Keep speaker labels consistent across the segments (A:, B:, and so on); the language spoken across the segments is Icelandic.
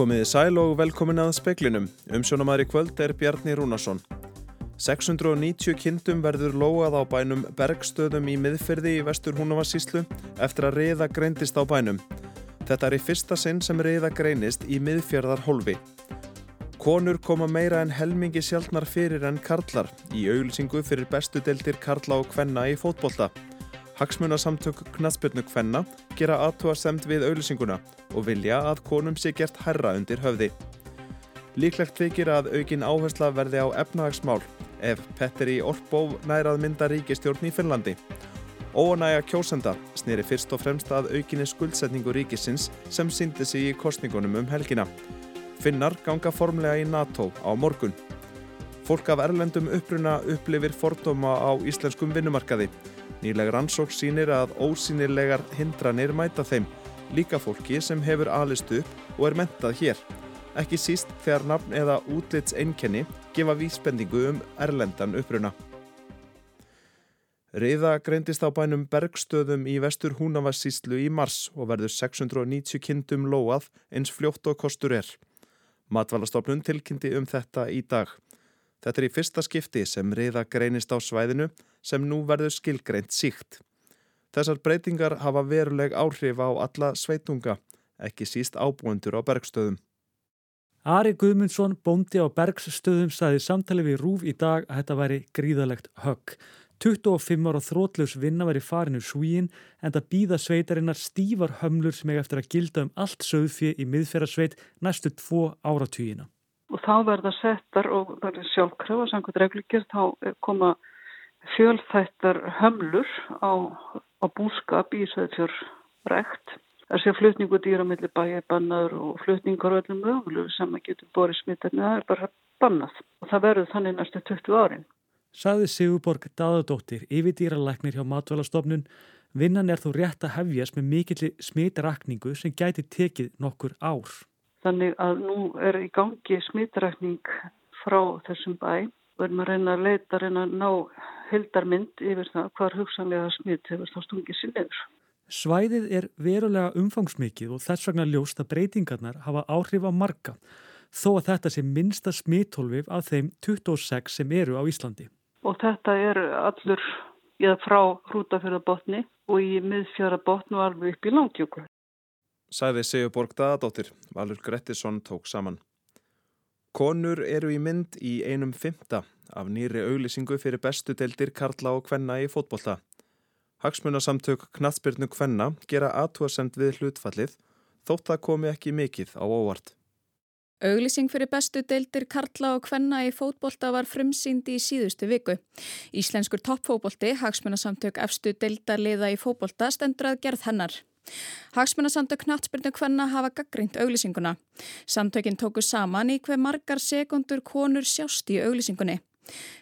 A: Komiði sæl og velkomin að speklinum. Umsjónamæri kvöld er Bjarni Rúnarsson. 690 kindum verður lóað á bænum Bergstöðum í miðfyrði í vestur Húnavarsíslu eftir að reyða greindist á bænum. Þetta er í fyrsta sinn sem reyða greinist í miðfjörðar holvi. Konur koma meira en helmingi sjálfnar fyrir en karlar í auglýsingu fyrir bestu deltir karla og kvenna í fótbolta. Hagsmunasamtök Knatsbjörnu kvenna gera aðtúarsemt við auglýsinguna og vilja að konum sé gert herra undir höfði. Líklegt þykir að aukin áhersla verði á efnahagsmál ef Petteri Orpov nærað mynda ríkistjórn í Finnlandi. Óanæga kjósenda snýri fyrst og fremst að aukinni skuldsetningu ríkisins sem síndi sig í kostningunum um helgina. Finnar ganga formlega í NATO á morgun. Fólk af erlendum uppruna upplifir fordóma á íslenskum vinnumarkaði. Nýleg rannsók sínir að ósýnilegar hindranir mæta þeim, líka fólki sem hefur alist upp og er mentað hér. Ekki síst þegar nafn eða útlits einkenni gefa vísbendingu um erlendan uppruna. Riða greindist á bænum Bergstöðum í vestur Húnavassíslu í mars og verður 690 kindum lóað eins fljótt og kostur er. Matvalastofnun tilkynnti um þetta í dag. Þetta er í fyrsta skipti sem riða greinist á svæðinu sem nú verður skilgreint síkt. Þessar breytingar hafa veruleg áhrif á alla sveitunga, ekki síst ábúendur á Bergstöðum.
B: Ari Guðmundsson, bóndi á Bergsstöðum, saði samtali við Rúf í dag að þetta væri gríðalegt högg. 25 ára þrótlaus vinna væri farinu svíin en það býða sveitarinnar stífar hömlur sem eiga eftir að gilda um allt sögfið í miðferðarsveit næstu tvo áratugina.
C: Og þá verða settar og það er sjálfkrafa samkvæmt reglugjör þá koma fjölþættar hömlur á, á búskap í sveitfjörrekt. Það sé flutningu dýra millir bæja bannaður og flutningar og öllum mögulegu sem að getur borið smittarni það er bara bannað og það verður þannig næstu 20 árin.
B: Saði Sigurborg Daðadóttir yfirdýralæknir hjá matvælastofnun vinnan er þó rétt að hefjast með mikilli smitrakningu sem gæti tekið nokkur ár.
C: Þannig að nú er í gangi smitrakning frá þessum bæ og erum að reyna að leita, að reyna að ná hildarmynd yfir það hvar hugsanlega smitt hefur þá stungið sér nefnir.
B: Svæðið er verulega umfangsmikið og þess vegna ljóst að breytingarnar hafa áhrif á marga þó að þetta sé minsta smittólfið af þeim 26 sem eru á Íslandi
C: og þetta er allur eða frá hrútafjörðabotni og í miðfjörðabotni og alveg upp í langtjöku.
A: Sæði Sigur Borg Daðadóttir, Valur Grettisson tók saman. Konur eru í mynd í einum fymta af nýri auglýsingu fyrir bestu deildir Karla og Kvenna í fótbolta. Hagsmunasamtök Knatsbyrnu Kvenna gera aðtúasend við hlutfallið þótt það komi ekki mikið á óvart.
D: Auglýsing fyrir bestu deildir Karla og Kvenna í fótbolta var frumsýndi í síðustu viku. Íslenskur toppfótbolti, hagsmunasamtök efstu deildarliða í fótbolta stendur að gerð hennar. Hagsmunasamtök Knatsbyrnu Kvenna hafa gaggrínt auglýsinguna. Samtökinn tóku saman í hver margar sekundur konur sjást í auglýsingunni.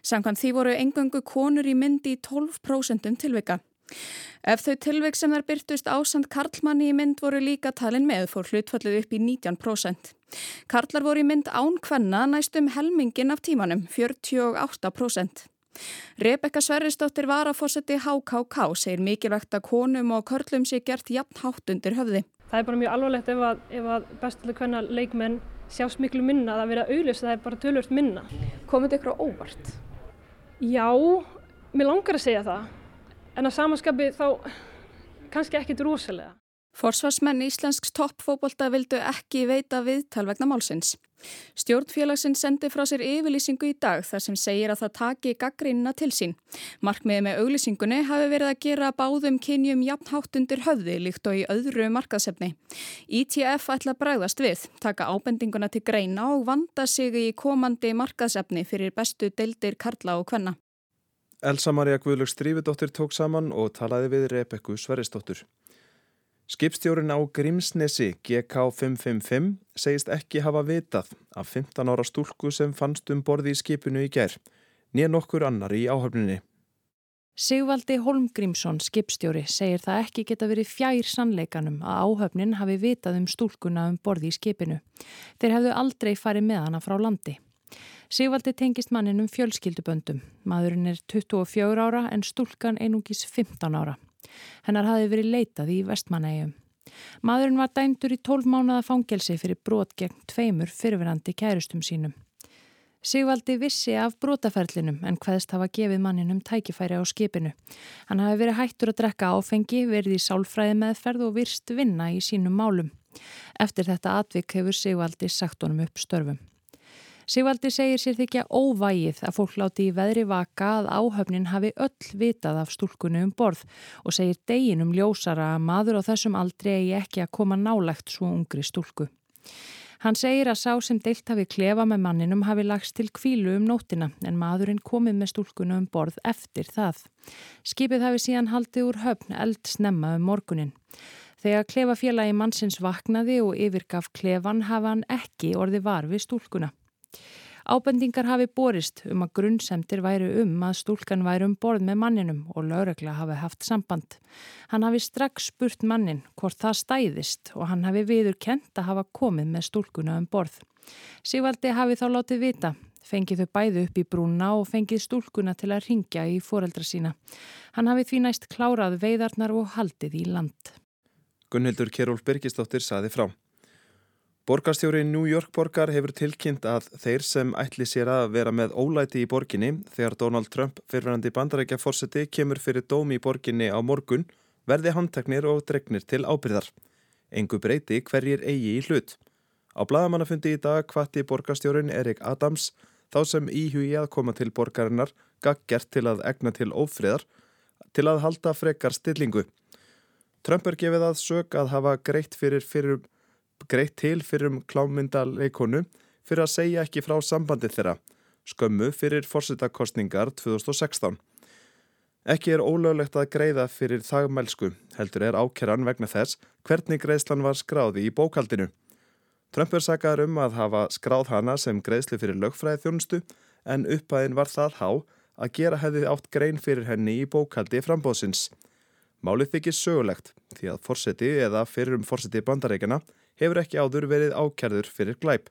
D: Samkvæmt því voru engöngu konur í myndi í 12% tilvika. Ef þau tilveik sem þær byrtust ásand Karlmanni í mynd voru líka talin með fór hlutfallið upp í 19%. Karlar voru í mynd án hvenna næstum helmingin af tímanum, 48%. Rebekka Sverrisdóttir var að fósetti HKK, segir mikilvægt að konum og körlum sé gert jafn hátt undir höfði.
E: Það er bara mjög alvarlegt ef að, að bestuleg hvenna leikmenn sjást miklu minna að það vera auðlust, það er bara tölvört minna.
D: Komur þetta ykkur á óvart?
E: Já, mér langar að segja það en að samanskapi þá kannski ekkit rosalega.
D: Forsvarsmenn Íslensks toppfóbolta vildu ekki veita viðtal vegna málsins. Stjórnfélagsin sendi frá sér yfirlýsingu í dag þar sem segir að það taki gaggrínna til sín. Markmiði með auglýsingunni hafi verið að gera báðum kynjum jafnhátt undir höfði líkt og í öðru markaðsefni. ITF ætla að bræðast við, taka ábendinguna til greina og vanda sig í komandi markaðsefni fyrir bestu deildir Karla og Kvenna.
A: Elsa Maria Guðlöks Strífudóttir tók saman og talaði við Rebekku Sveristóttur. Skipstjórin á Grímsnesi GK555 segist ekki hafa vitað af 15 ára stúlku sem fannst um borði í skipinu í ger, nýja nokkur annar í áhöfninni.
F: Sigvaldi Holmgrímsson, skipstjóri, segir það ekki geta verið fjær sannleikanum að áhöfnin hafi vitað um stúlkuna um borði í skipinu. Þeir hefðu aldrei farið með hana frá landi. Sigvaldi tengist mannin um fjölskylduböndum. Maðurinn er 24 ára en stúlkan einungis 15 ára. Hennar hafi verið leitað í vestmanægjum. Maðurinn var dæmdur í 12 mánuða fangelsi fyrir brot gegn tveimur fyrirverandi kærustum sínum. Sigvaldi vissi af brotaferlinum en hvaðst hafa gefið manninum tækifæri á skipinu. Hann hafi verið hættur að drekka áfengi, verið í sálfræði meðferð og virst vinna í sínum málum. Eftir þetta atvik hefur Sigvaldi sagt honum upp störfum. Sigvaldi segir sér þykja óvægið að fólk láti í veðri vaka að áhöfnin hafi öll vitað af stúlkunni um borð og segir deginum ljósara að maður á þessum aldrei eigi ekki að koma nálegt svo ungri stúlku. Hann segir að sá sem deilt hafi klefa með manninum hafi lagst til kvílu um nótina en maðurinn komið með stúlkunni um borð eftir það. Skipið hafi síðan haldið úr höfn eld snemma um morgunin. Þegar klefafélagi mannsins vaknaði og yfirgaf klefan hafa hann ekki orði var við stúlkuna. Ábendingar hafi borist um að grunnsemtir væri um að stúlkan væri um borð með manninum og lögregla hafi haft samband. Hann hafi strax spurt mannin hvort það stæðist og hann hafi viður kent að hafa komið með stúlkuna um borð. Sigvaldi hafi þá látið vita, fengið þau bæði upp í brúna og fengið stúlkuna til að ringja í foreldra sína. Hann hafi því næst klárað veidarnar og haldið í land.
A: Gunnhildur Kjærólf Birgisdóttir saði frá. Borgarstjóri New York borgar hefur tilkynnt að þeir sem ætli sér að vera með ólæti í borginni þegar Donald Trump fyrirverandi bandarækja fórseti kemur fyrir dómi í borginni á morgun verði handteknir og dregnir til ábyrðar. Engu breyti hverjir eigi í hlut. Á bladamannafundi í dag hvati borgarstjórin Erik Adams þá sem íhugi að koma til borgarinnar gaggjert til að egna til ófriðar til að halda frekar stillingu. Trump er gefið að sög að hafa greitt fyrir fyrir greitt til fyrir um klámyndaleikonu fyrir að segja ekki frá sambandi þeirra, skömmu fyrir fórsitakostningar 2016. Ekki er ólöglegt að greiða fyrir þagmælsku, heldur er ákeran vegna þess hvernig greiðslan var skráði í bókaldinu. Trump er saggar um að hafa skráð hana sem greiðslu fyrir lögfræði þjónustu en uppæðin var það há að gera hefði átt grein fyrir henni í bókaldi frambóðsins. Málið þykir sögulegt því að fórseti eða fyrir um fórseti bandareikana hefur ekki áður verið ákjærður fyrir glæp.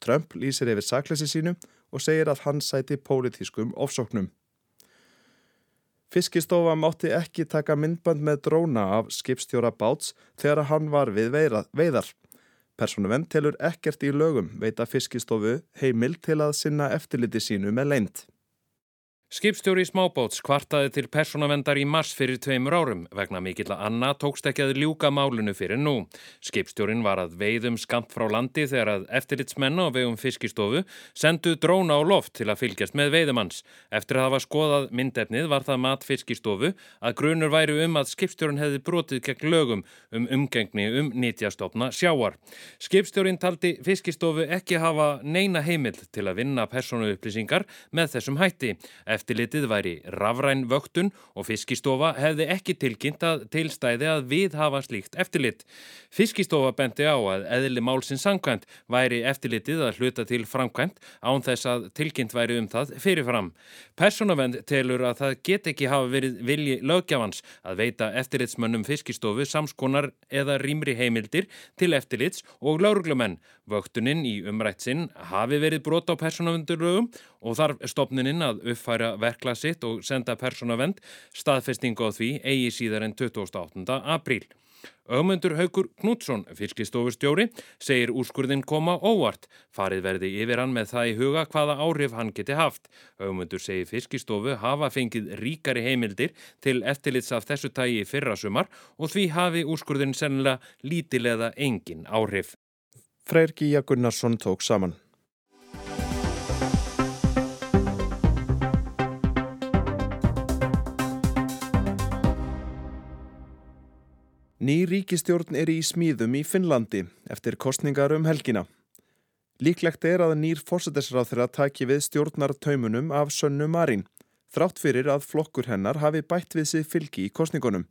A: Trump lýsir yfir saklesi sínu og segir að hann sæti pólitískum ofsóknum. Fiskistofa mátti ekki taka myndband með dróna af skipstjóra Báts þegar hann var við veiðar. Personuvenn telur ekkert í lögum veita fiskistofu heimil til að sinna eftirliti sínu með leint.
G: Skipstjóri smábóts kvartaði til personavendar í mars fyrir tveimur árum vegna mikill að Anna tókst ekki að ljúka málunu fyrir nú. Skipstjórin var að veiðum skamt frá landi þegar að eftirlitsmenn á vegum fiskistofu sendu dróna á loft til að fylgjast með veiðumanns. Eftir að hafa skoðað myndefnið var það mat fiskistofu að grunur væri um að skipstjórin hefði brotið gegn lögum um umgengni um nýtjastofna sjáar. Skipstjórin taldi fiskistofu ekki hafa neina heimil til að vinna persónu upplýsingar með þessum hætti. Eftirlitið væri rafræn vöktun og fiskistofa hefði ekki tilkynnt að tilstæði að við hafa slíkt eftirlit. Fiskistofa benti á að eðli málsins sangkvæmt væri eftirlitið að hluta til framkvæmt án þess að tilkynnt væri um það fyrirfram. Personavend telur að það get ekki hafa verið vilji lögjafans að veita eftirlitsmönnum fiskistofu samskonar eða rýmri heimildir til eftirlits og lauruglumenn. Vöktunin í umrætsinn hafi verið brot á personavendurlögum og þarf stopninin að uppfæra gera verkla sitt og senda persónavend staðfestingu á því eigi síðar en 28. apríl. Ögmundur Haugur Knútsson, fiskistofustjóri, segir úrskurðin koma óvart. Farið verði yfir hann með það í huga hvaða áhrif hann geti haft. Ögmundur segir fiskistofu hafa fengið ríkari heimildir til eftirlits af þessu tægi fyrra sumar og því hafi úrskurðin sennilega lítilega engin áhrif.
A: Freyr Gíja Gunnarsson tók saman. Ný ríkistjórn er í smíðum í Finnlandi eftir kostningar um helgina. Líklegt er að nýr fórsetesráð þeirra taki við stjórnartaumunum af Sönnu Marín, þrátt fyrir að flokkur hennar hafi bætt við sig fylgi í kostningunum.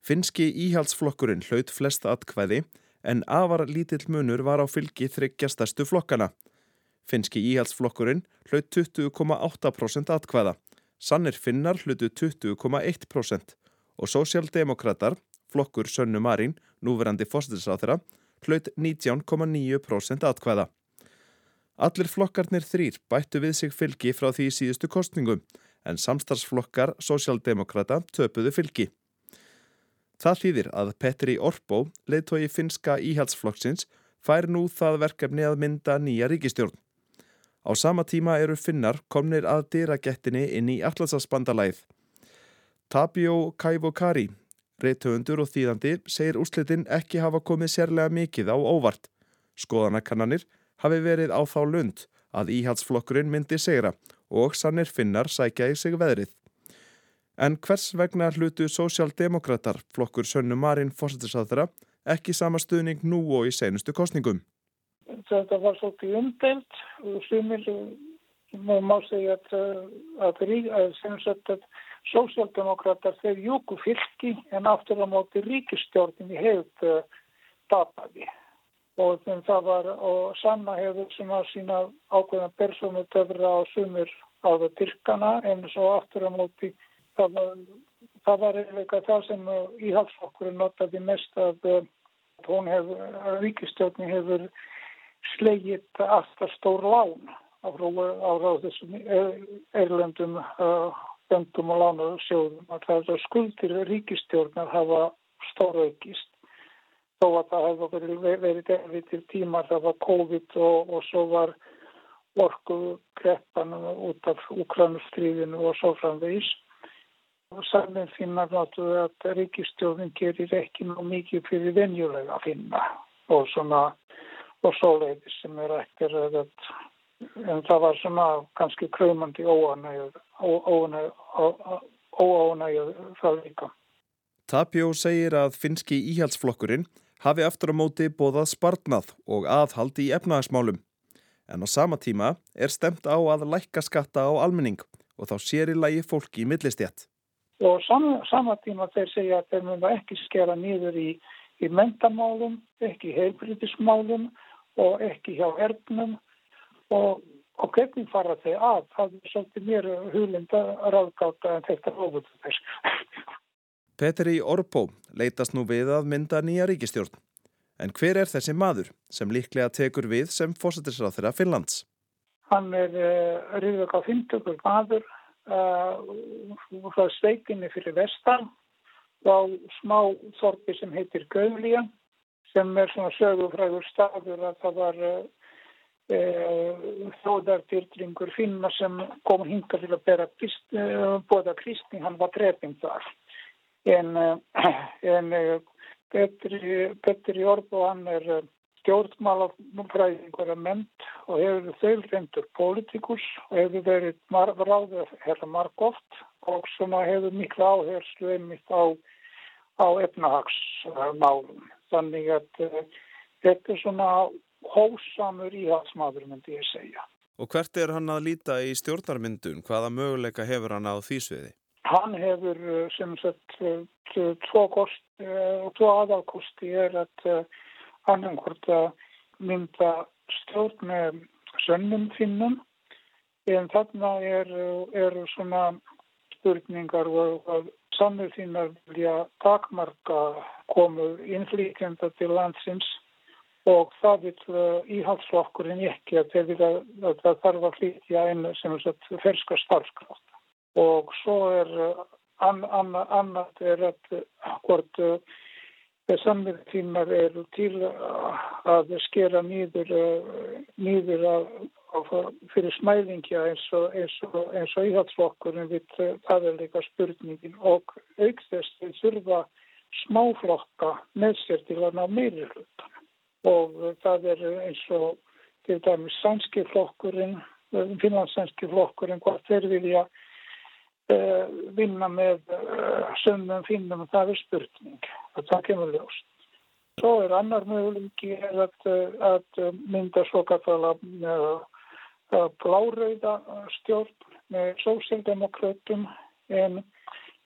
A: Finnski íhaldsflokkurinn hlaut flesta atkvæði en afar lítill munur var á fylgi þryggjastastu flokkana. Finnski íhaldsflokkurinn hlaut 20,8% atkvæða, Sannir Finnar hlutu 20,1% og Sósialdemokrater Flokkur Sönnu Marín, núverandi fósitisáþra, hlaut 19,9% atkvæða. Allir flokkarnir þrýr bættu við sig fylgi frá því síðustu kostningum en samstarfsflokkar Sósialdemokrata töpuðu fylgi. Það þýðir að Petri Orpo, leiðtói finska íhaldsflokksins, fær nú það verkefni að mynda nýja ríkistjórn. Á sama tíma eru finnar komnir að dyragettinni inn í allarsasbandalæð. Tapio Kaivokari, reytöfundur og þýðandi, segir úrslitin ekki hafa komið sérlega mikið á óvart. Skoðanakannanir hafi verið á þá lund að íhaldsflokkurinn myndi segra og sannir finnar sækja í sig veðrið. En hvers vegna hlutu sósjaldemokrater flokkur Sönnu Marín fórsettisáðra ekki sama stuðning nú og í senustu kostningum?
H: Þetta var svolítið umdelt og sumir má segja að, að, að, að sósjaldemokrater þeir júku fylki en aftur á móti ríkistjórnum í hefð uh, tapaði. Og það var og sanna hefur sem að sína ákveðna persónu töfra á sumir á það dyrkana en svo aftur á móti það var, það var eitthvað það sem íhalsflokkurinn notaði mest að hún hefur, ríkistjórni hefur slegit alltaf stór lán á, á, á þessum erlendum uh, böngum og lánaðu sjóðum að það er skuldir ríkistjórnar hafa stóra aukist þó að það hefði verið, verið erfið til tímar það var COVID og, og svo var orku kreppan út af Ukraínustriðinu og svo framvegis. Og sannlega finna náttúrulega að ríkistjóðin gerir ekki nú mikið fyrir venjulega að finna og svona og svoleiðis sem er eftir að en það var svona kannski kröymandi óánægjöð það líka.
A: Tapjó segir að finski íhaldsflokkurinn hafi aftur á móti bóðað spartnað og aðhald í efnahagsmálum. En á sama tíma er stemt á að lækka skatta á almenning og þá sér í lagi fólki í millistjætt
H: og sama, sama tíma þeir segja að þeir mjög ekki skera nýður í, í mentamálum, ekki heilbrítismálum og ekki hjá hernum og, og hvernig fara þeir að? Það er svolítið mér hulinda ráðgáta en þetta er ofur þess.
A: Petri Orpo leitast nú við að mynda nýja ríkistjórn. En hver er þessi maður sem líklega tekur við sem fósættisráð þeirra Finnlands?
H: Hann er uh, eh, Ríðvaka Fintökur maður frá uh, sveitinni fyrir vestan á smá þorpi sem heitir Gaulíja sem er svona sögufræður staður að það var uh, uh, þóðartýrdringur finna sem kom hinga til að bera krist, bóða kristning, hann var drefing þar en, en Petri, Orbo hann er stjórnmálafræðingur að ment og hefur þau reyndur politikus og hefur verið ráðið hérna margóft og svona hefur miklu áherslu einmitt á, á efnahagsmálum. Þannig að þetta er svona hósamur íhalsmaður myndi ég segja.
A: Og hvert er hann að líta í stjórnarmyndun? Hvaða möguleika hefur hann á því sviði?
H: Hann hefur eh, sem sagt eh, tvo, tvo aðalkosti er að annarkort að mynda stjórn með sönnum finnum en þarna eru er svona spurningar og samið finnar vilja takmarka komu innflýtjanda til landsins og það vil íhaldsflokkurinn ekki að, það þarf að flytja einu sem er ferska starfskraft. Og svo er annað an, an, er að hvort samverð tímar eru til að skera nýður, nýður að, að fyrir smælingja eins og, og, og íhaldsflokkurinn við það er líka spurningin. Og aukþest við þurfa smáflokka með sér til að ná meiri hlutan og það er eins og til dæmis sænski flokkurinn, finlandssænski flokkurinn, hvað þeir vilja uh, vinna með uh, sömum finnum og það er spurning að það kemur ljóst. Svo er annar möguleiki að, að mynda svo kattala blárauða stjórn með sósildemokrautum en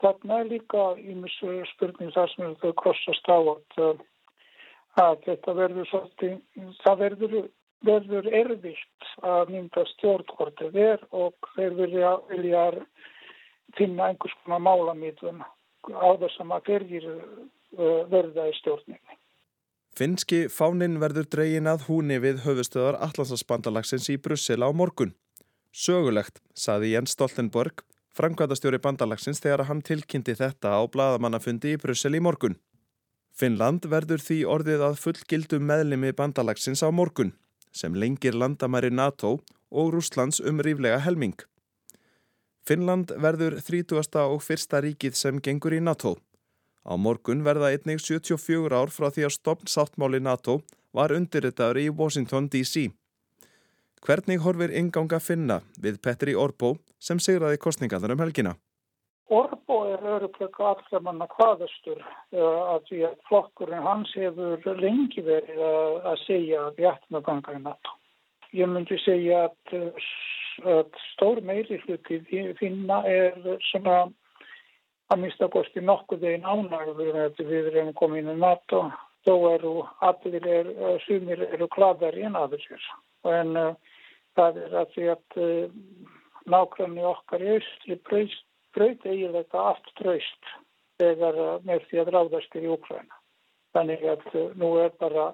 H: þarna er líka í mjög spurning þar sem þau krossast á að, að þetta verður svolítið, það verður, verður erfitt að mynda stjórnkortið er og þeir vilja, vilja finna einhvers konar málamítun á þess að maður verða í stjórninni.
A: Finnski fánin verður dregin að húni við höfustöðar Allansaspandalagsins í Brussel á morgun. Sögulegt, saði Jens Stoltenborg, framkvæmdastjóri bandalagsins þegar hann tilkynnti þetta á bladamannafundi í Brussel í morgun. Finnland verður því orðið að fullgildum meðlimi bandalagsins á morgun sem lengir landamæri NATO og Rúslands um ríflega helming. Finnland verður 30. og fyrsta ríkið sem gengur í NATO. Á morgun verða einnig 74 ár frá því að stopn sáttmáli NATO var undirritaður í Washington DC. Hvernig horfir inganga finna við Petri Orbo sem sigraði kostningarnar um helgina?
H: Orbo er öruglega allar manna hvaðastur að því að flokkurinn hans hefur lengi verið að segja að við ættum að ganga í NATO. Ég myndi segja að, að stór meiri hluti finna er svona að mista kosti nokkuð einn ánægur að við erum komið inn í NATO þó eru allir er, sumir eru kladari en aðeins en uh, það er að því að uh, nákvæmni okkar í austri braust, braut eiginlega allt draust þegar uh, með því að ráðast í Úkræna þannig að uh, nú er bara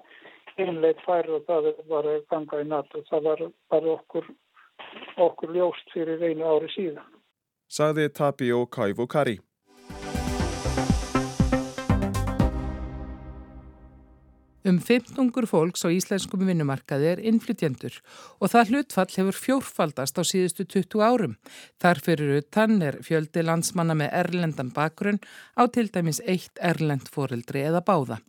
H: einleit fær og það er bara ganga í NATO. Það var bara okkur okkur ljóst fyrir einu ári síðan.
A: Saði Tapio Kaivu
I: Um 15 fólks á íslenskum vinnumarkaði er innflytjendur og það hlutfall hefur fjórfaldast á síðustu 20 árum. Þar fyrir utan er fjöldi landsmanna með erlendan bakgrunn á til dæmis eitt erlend foreldri eða báða.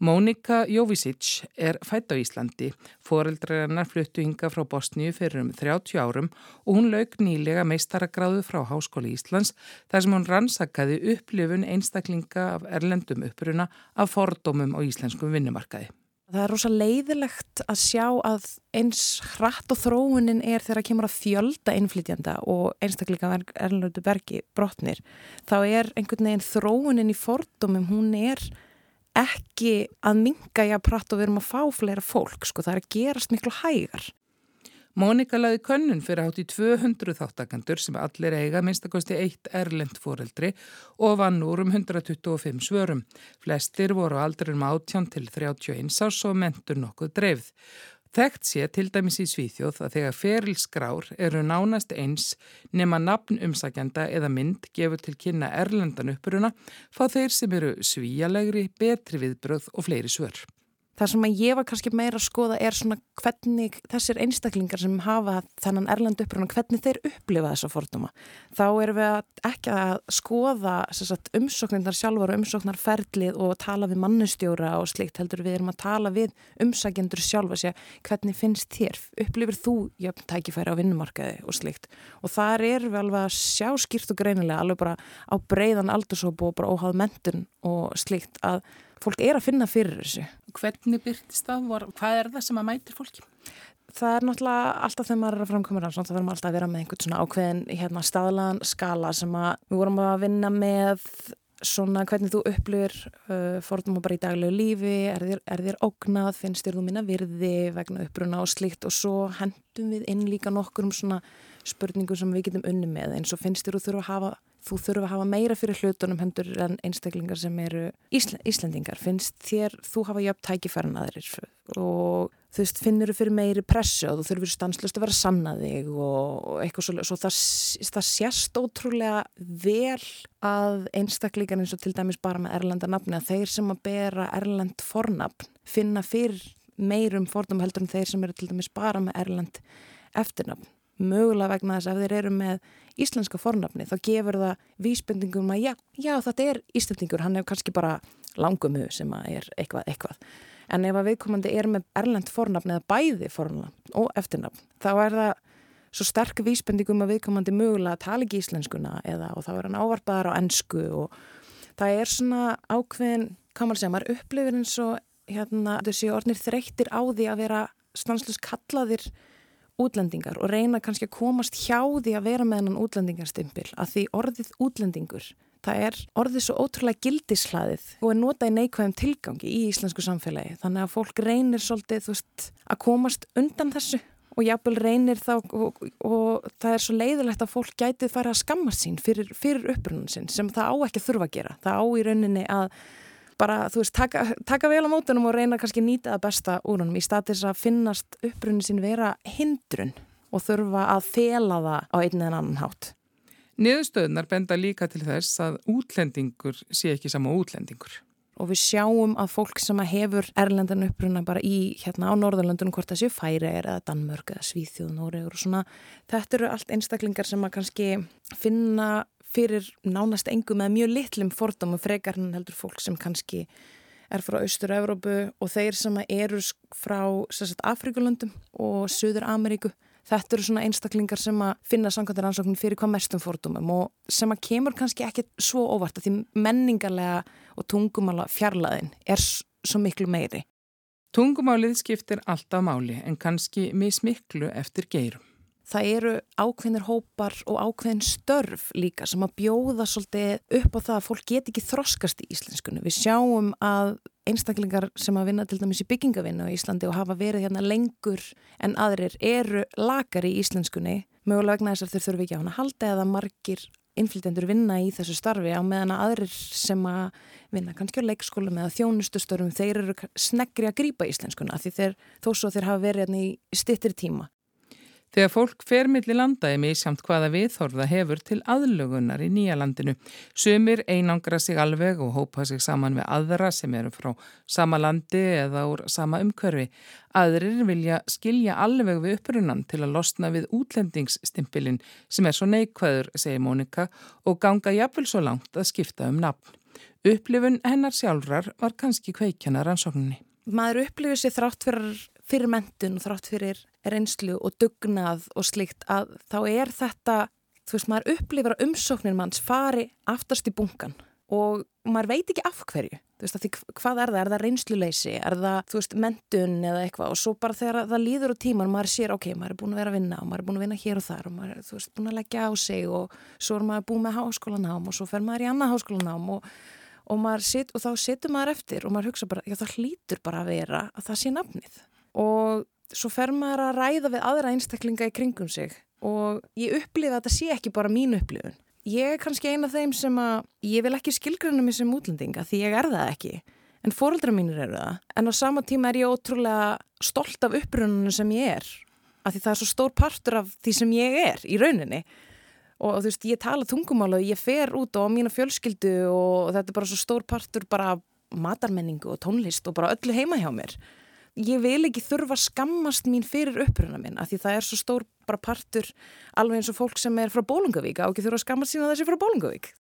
I: Mónika Jovisic er fætt á Íslandi. Foreldrar hennar fluttu hinga frá Bosníu fyrir um 30 árum og hún lauk nýlega meistaragráðu frá Háskóli Íslands þar sem hún rannsakaði upplifun einstaklinga af erlendum uppruna af fordómum á íslenskum vinnumarkaði.
J: Það er rosa leiðilegt að sjá að eins hratt og þróunin er þegar það kemur að fjölda innflytjanda og einstakleika erlendu bergi brotnir. Þá er einhvern veginn þróunin í fordómum, hún er ekki að minga ég að pratta og við erum að fá fleira fólk, sko, það er að gerast miklu hægar.
I: Mónika laði könnun fyrir átt í 200 þáttakandur sem allir eiga minnstakosti eitt erlend fóreldri og vann úr um 125 svörum. Flestir voru aldrei um 18 til 31 árs og mentur nokkuð dreifð. Þekkt sé til dæmis í Svíþjóð að þegar ferilskrár eru nánast eins nema nafn umsakjanda eða mynd gefur til kynna erlendan uppuruna fá þeir sem eru svíjalegri, betri viðbröð og fleiri svör.
J: Það sem að ég var kannski meira að skoða er svona hvernig þessir einstaklingar sem hafa þennan erlendu uppröðuna, hvernig þeir upplifa þessa forduma. Þá erum við ekki að skoða sagt, umsóknindar sjálfur og umsóknarferlið og tala við mannustjóra og slikt heldur við erum að tala við umsækjendur sjálfa sér hvernig finnst þér, upplifir þú jöfn tækifæri á vinnumarkaði? og slikt og þar erum við alveg að sjá skýrt og greinilega alveg bara á breyðan aldursópu og bara óháð mentun og slikt að fólk er að finna fyrir þessu.
I: Hvernig byrtist það? Hvað er það sem að mætir fólki?
J: Það er náttúrulega alltaf þegar maður er að framkoma rannsónd þá verðum við alltaf að vera með einhvern svona ákveðin hérna, staðlagan skala sem að við vorum að vinna með svona hvernig þú upplifir uh, fórtum og bara í daglegu lífi, er þér, er þér ógnað, finnst þér þú minna virði vegna uppbruna og slikt og svo hendum við inn líka nokkur um svona spurningu sem við getum unni með eins og finnst þér þú þurfa að hafa þú þurfa að hafa meira fyrir hlutunum hendur en einstaklingar sem eru Ísl Íslendingar. Finnst þér þú hafa jöfn tækifæran aðrir og þú veist, finnur þú fyrir meiri pressu og þú þurfur stanslust að vera sanna þig og eitthvað svo, svo það, það sést ótrúlega vel að einstaklingar eins og til dæmis bara með erlenda nafni að þeir sem að bera erlend fornafn finna fyrir meirum fordum heldur en þeir sem eru til dæmis bara með erlend eftirnafn mögulega vegna þess að ef þeir eru með íslenska fornafni þá gefur það vísbendingum að já, já þetta er íslendingur, hann er kannski bara langumhu sem er eitthvað, eitthvað. En ef að viðkomandi er með erlend fornafni eða bæði fornafn og eftirnafn þá er það svo sterk vísbendingum að viðkomandi mögulega tala ekki íslenskuna eða og þá er hann ávarpaðar á ennsku og það er svona ákveðin, kann maður segja, maður upplifir eins og hérna þessi ornir þreyttir á því að vera stanslust kallaðir útlendingar og reyna kannski að komast hjá því að vera með hennan útlendingarstimpil að því orðið útlendingur það er orðið svo ótrúlega gildislaðið og er notað í neikvæðum tilgangi í íslensku samfélagi. Þannig að fólk reynir svolítið veist, að komast undan þessu og jápil reynir þá og, og, og það er svo leiðilegt að fólk gætið fara að skamma sín fyrir, fyrir upprunnin sin sem það á ekki að þurfa að gera. Það á í rauninni að bara, þú veist, taka, taka vel á mótunum og reyna kannski nýta það besta úr honum í statis að finnast upprunni sín vera hindrun og þurfa að fela það á einn eða annan hátt.
I: Niðurstöðunar benda líka til þess að útlendingur sé ekki sama útlendingur.
J: Og við sjáum að fólk sem að hefur erlendan uppruna bara í hérna á Norðurlandunum hvort það séu færi er eða Danmörk eða Svíþjóð, Nóriður og svona. Þetta eru allt einstaklingar sem að kannski finna fyrir nánast engum eða mjög litlum fordóma frekar en heldur fólk sem kannski er frá Austur-Európu og þeir sem eru frá Afrikulundum og Suður Ameríku Þetta eru svona einstaklingar sem að finna samkvæmdur ansóknum fyrir hvað mestum fordumum og sem að kemur kannski ekki svo óvart að því menningarlega og tungumála fjarlæðin er svo miklu meiri.
I: Tungumálið skiptir alltaf máli en kannski mismiklu eftir geirum
J: það eru ákveðnir hópar og ákveðin störf líka sem að bjóða svolítið upp á það að fólk get ekki þroskast í íslenskunni. Við sjáum að einstaklingar sem að vinna til dæmis í byggingavinnu í Íslandi og hafa verið hérna lengur en aðrir eru lakar í íslenskunni mögulega vegna þess að þeir þurfi ekki á hana halda eða margir innflytjendur vinna í þessu starfi á meðan að aðrir sem að vinna kannski á leikskólum eða þjónustustörfum þeir eru sneggri að grýpa íslenskuna því þeir, þó svo þeir hafa verið hérna í stittir tíma.
I: Þegar fólk fer millir landa er misjamt hvaða viðhorða hefur til aðlugunar í nýja landinu. Sumir einangra sig alveg og hópa sig saman við aðra sem eru frá sama landi eða úr sama umkörfi. Aðrir vilja skilja alveg við upprunan til að losna við útlendingsstimpilin sem er svo neikvæður, segir Mónika, og ganga jafnvel svo langt að skipta um nafn. Upplifun hennar sjálfrar var kannski kveikjana rannsókninni.
J: Maður upplifur sér þrátt fyrir fyrir mentun og þrátt fyrir reynslu og dugnað og slikt að þá er þetta, þú veist, maður upplifir að umsóknir manns fari aftast í bunkan og maður veit ekki af hverju, þú veist, því hvað er það, er það reynsluleysi, er það, þú veist, mentun eða eitthvað? Og svo bara þegar það líður á tíman, maður sér, ok, maður er búin að vera að vinna og maður er búin að vinna hér og þar og maður er, þú veist, búin að leggja á sig og svo er maður búin með háskólanám og svo fer maður í annað háskólanám og, og, sit, og þá setur maður eftir og maður hugsa bara, já það hlýtur bara að vera að það sé nafnið. Og svo fer maður að ræða við aðra einstaklinga í kringum sig og ég upplifa að þetta sé ekki bara mín upplifun. Ég er kannski eina af þeim sem að ég vil ekki skilgrana mig sem útlendinga því ég er það ekki en fóröldra mínir eru það. En á sama tíma er ég ótrúlega stolt af upprununum sem ég er af því það er svo stór partur af því sem ég er í rauninni. Og þú veist ég tala tungumála og ég fer út á mína fjölskyldu og þetta er bara svo stór partur bara matarmenningu og tónlist og bara öllu heima hjá mér ég vil ekki þurfa að skammast mín fyrir uppruna minn af því það er svo stór bara partur alveg eins og fólk sem er frá Bólungavík á ekki þurfa að skammast sína þessi frá Bólungavík.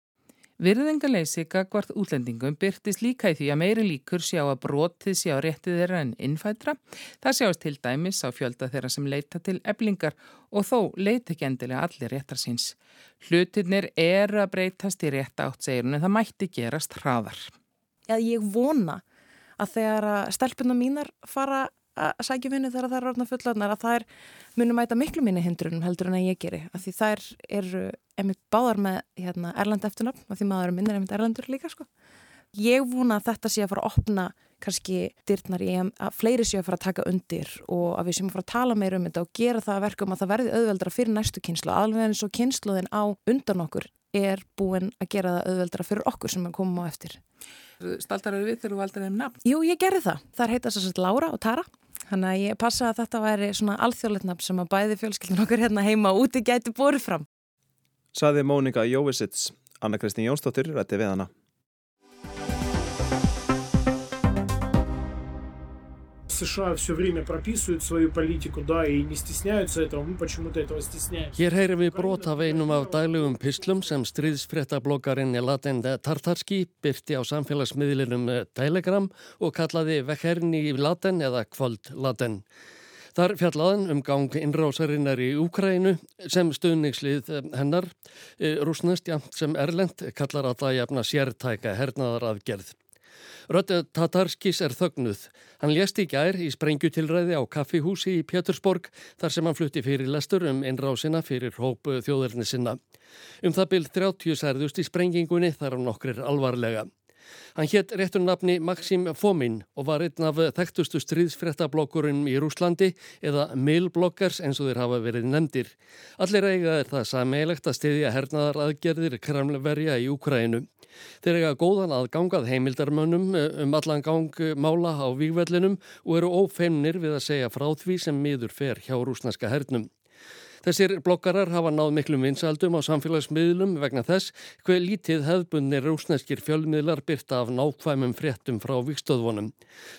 I: Virðingaleysi gagvart útlendingum byrtist líka í því að meiri líkur sjá að brotið sjá réttið þeirra en innfætra. Það sjáast til dæmis á fjölda þeirra sem leita til eblingar og þó leita ekki endilega allir réttar síns. Hlutinir er að breytast í rétt átt segirun en það mætti gerast hraðar.
J: Já, ég vona að þegar stelpunum mínar fara að sækja vinnu þegar það er orðna fullorðnar að er munum mæta miklu minni hindrunum heldur en að ég geri að því þær eru einmitt báðar með hérna, erland eftirnafn að því maður er minnir einmitt erlandur líka sko. Ég vona að þetta sé að fara að opna kannski dyrtnar í að fleiri sé að fara að taka undir og að við séum að fara að tala meira um þetta og gera það að verka um að það verði auðveldra fyrir næstu kynslu alveg eins og kynsluðin á undan okkur er búin að gera það auðveldra fyrir okkur sem er komum á eftir.
I: Staltar eru við þegar þú valdur þeim nafn?
J: Jú, ég gerði það. Það heita svo svolítið Laura og Tara. Þannig að ég passa að þetta væri svona alþjóðleitt nafn sem að bæði fjölskyldun okkur hérna heima úti gæti búið fram.
A: Saði Mónika Jóvisits. Anna Kristín Jónsdóttir rætti við hana.
K: США все время прописывают свою политику, да, и не стесняются этого, мы почему-то этого стесняемся.
L: Hér heyrum við brot af einum af daglegum pislum sem stríðsfréttablokkarinn Latin Tartarski byrti á samfélagsmiðlinum Telegram og kallaði Vekherni í Latin eða Kvöld Latin. Þar fjallaðan um gang innrásarinnar í Úkrænu sem stuðningslið hennar, rúsnest, já, sem Erlend kallar að það jafna sértæka hernaðar aðgerð. Rödd Tatarskis er þögnuð. Hann lést í gær í sprengjutilræði á kaffihúsi í Pétursborg þar sem hann flutti fyrir lestur um innrásina fyrir hópu þjóðurni sinna. Um það byrð 30 særðust í sprengingunni þar á nokkrir alvarlega. Hann hétt réttur nafni Maxim Fomin og var einn af þekktustu stríðsfréttablokkurinn í Rúslandi eða Milblokkers eins og þeir hafa verið nefndir. Allir eiga er það sameilegt að stiðja hernaðar aðgerðir kremlverja í Úkrænu. Þeir eiga góðan að gangað heimildarmönnum eh, um allan gang mála á výgvellinum og eru ófeimnir við að segja frá því sem miður fer hjá rúsneska hernum. Þessir bloggarar hafa náð miklum vinsaldum á samfélagsmiðlum vegna þess hver lítið hefðbundni rúsneskir fjölmiðlar byrta af nákvæmum fréttum frá vikstöðvonum.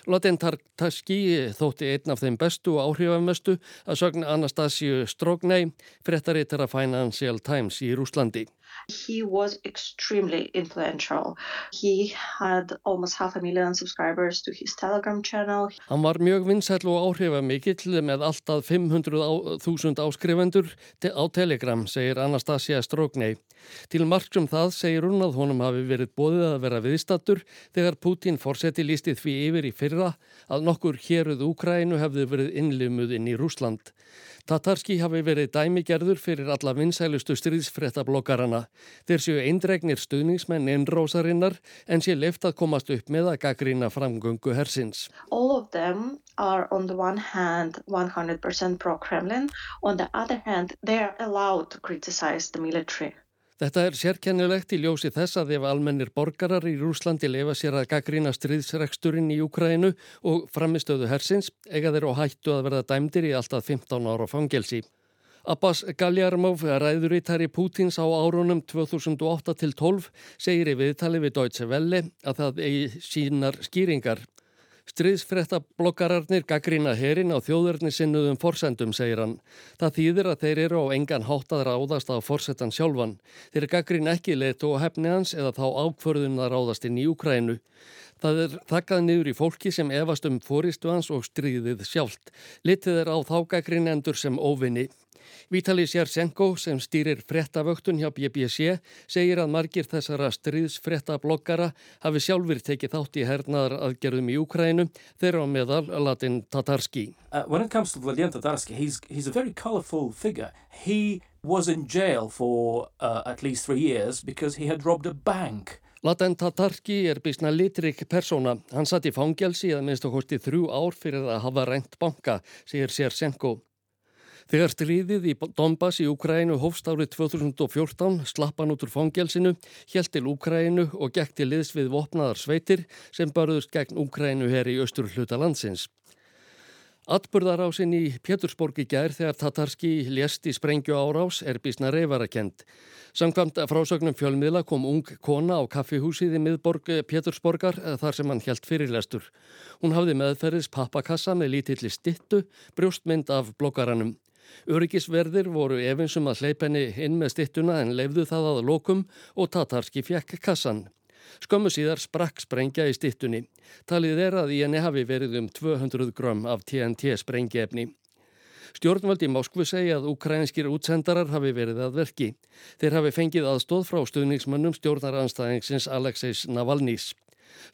L: Latin Tartaski þótti einn af þeim bestu og áhrifamestu að sögna Anastasíu Strognei, fréttaritara Financial Times í Rúslandi.
M: He was extremely influential. He had almost half a million subscribers to his Telegram channel.
L: Hann var mjög vinsæll og áhrifamikill með alltaf 500.000 áskrifendur á Telegram, segir Anastasia Strognei. Til margsum það segir hún að honum hafi verið bóðið að vera viðstattur þegar Putin fórseti lístið því yfir í fyrra að nokkur héruð Úkrænu hefði verið innlimuð inn í Rúsland. Tatarski hafi verið dæmigerður fyrir alla vinsælustu stríðsfréttablokkarana. Þeir séu eindregnir stuðningsmenn innrósarinnar en sé leift að komast upp með að gaggrína framgöngu hersins.
M: All of them are on the one hand 100% pro-Kremlin, on the other hand they are allowed to criticize the military.
L: Þetta er sérkennilegt í ljósi þess að ef almennir borgarar í Rúslandi lefa sér að gaggrína stríðsreksturinn í Ukrænu og framistöðu hersins eiga þeir á hættu að verða dæmdir í alltaf 15 ára fangelsi. Abbas Galjarmov, ræðurítari Pútins á árunum 2008 til 12, segir í viðtali við Deutsche Welle að það eigi sínar skýringar. Stríðsfrettablokararnir gaggrína herin á þjóðurni sinnuðum forsendum, segir hann. Það þýðir að þeir eru á engan hátt að ráðast á forsetan sjálfan. Þeir gaggrína ekki leitu og hefni hans eða þá ákförðun að ráðast inn í Ukrænu. Það er þakkað niður í fólki sem efast um fóristu hans og stríðið sjálft. Litið er á þá gaggrín sem óvinni. Vítali Sjarsenko sem stýrir frettavöktun hjá BBC segir að margir þessara stríðsfretta bloggara hafi sjálfur tekið þátt í hernaðar aðgerðum í Ukrænu þeirra á meðal Latin Tatarski.
N: Uh, when it comes to Vladimir Tatarski, he's, he's a very colourful figure. He was in jail for uh, at least three years because he had robbed a bank.
L: Laten Tatarki er bísna litrik persóna. Hann satt í fangelsi að minnst okkur til þrjú ár fyrir að hafa reynt banka, segir Sjarsenko. Þegar stríðið í Donbass í Ukrænu hófst árið 2014 slapp hann út úr fangelsinu, hjælt til Ukrænu og gekk til liðs við vopnaðar sveitir sem barðust gegn Ukrænu her í austur hluta landsins. Atburðarásinn í Pétursborg í gær þegar Tatarski lést í sprengju árás er bísna reyfarakent. Samkvæmt frásögnum fjölmiðla kom ung kona á kaffihúsið í miðborg Pétursborgar þar sem hann hjælt fyrirlestur. Hún hafði meðferðis pappakassa með lítilli stittu, brjóstmynd af blokkaranum. Öryggisverðir voru efinsum að hleypenni inn með stittuna en leifðu það að lokum og Tatarski fjekk kassan. Skömmu síðar sprakk sprengja í stittunni. Talið er að í henni hafi verið um 200 grömm af TNT sprengjefni. Stjórnvaldi Moskvu segja að ukrainskir útsendarar hafi verið að verki. Þeir hafi fengið aðstóð frá stuðningsmönnum stjórnaranstæðingsins Alexeis Navalnís.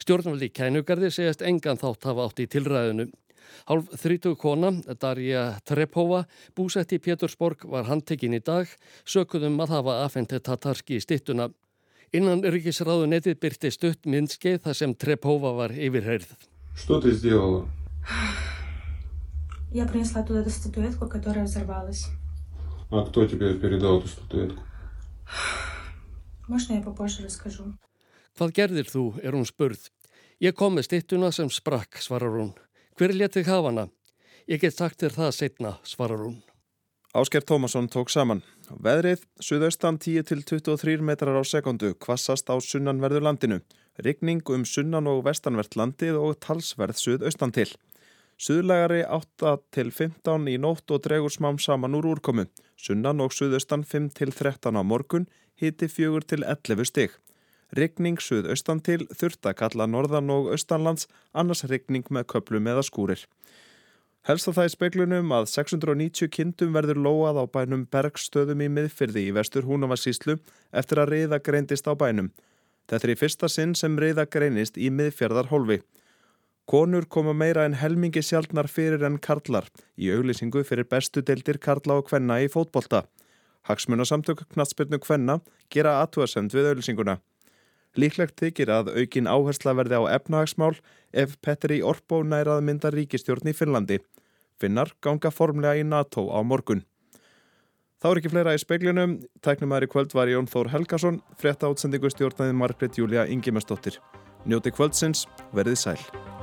L: Stjórnvaldi Kænugarði segjast engan þátt hafa átt í tilræðinu. Hálf þrítug kona, Darja Trepova, búsett í Pétursborg var handtekinn í dag, sökuðum að hafa afhengt Tatarski í stittuna. Innan ríkisráðu netið byrti stutt myndskeið þar sem Trepova var yfirherð.
O: Что ты сделала?
P: Я принесла туда эту статуэтку, которая взорвалась.
O: А кто тебе передал эту статуэтку?
P: Можно я попозже расскажу?
L: Hvað gerðir þú, er hún spurð. Ég kom með stittuna sem sprakk, svarar hún. Hver letið hafa hana? Ég get sagt þér það setna, svarar hún.
A: Ásker Tómasson tók saman. Veðrið, suðaustan 10-23 metrar á sekundu, kvassast á sunnanverðu landinu. Rigning um sunnan og vestanvert landið og talsverð suðaustan til. Suðlegari 8-15 í nótt og dregur smám saman úr úrkomu. Sunnan og suðaustan 5-13 á morgun, hiti 4-11 stygg. Ryggning suðaustan til, þurft að kalla norðan og austanlands, annars ryggning með köplum eða skúrir. Helst að það í speklunum að 690 kindum verður lóað á bænum Bergstöðum í miðfyrði í vestur Húnavarsíslu eftir að reyða greindist á bænum. Þetta er í fyrsta sinn sem reyða greinist í miðfjörðar hólfi. Konur koma meira en helmingi sjálfnar fyrir en karlar í auglýsingu fyrir bestu deildir karla og kvenna í fótbolta. Hagsmunasamtök knatsbyrnu kvenna gera aðtúasend við auglýsinguna. Líklegt þykir að aukin áhersla verði á efnahagsmál ef Petteri Orpo nærað mynda ríkistjórn í Finnlandi. Finnar ganga formlega í NATO á morgun. Þá er ekki fleira í speiklinum. Tæknumæri kvöld var Jón Þór Helgason, frétta átsendingu stjórnaði Margret Júlia Ingemestóttir. Njóti kvöldsins, verðið sæl.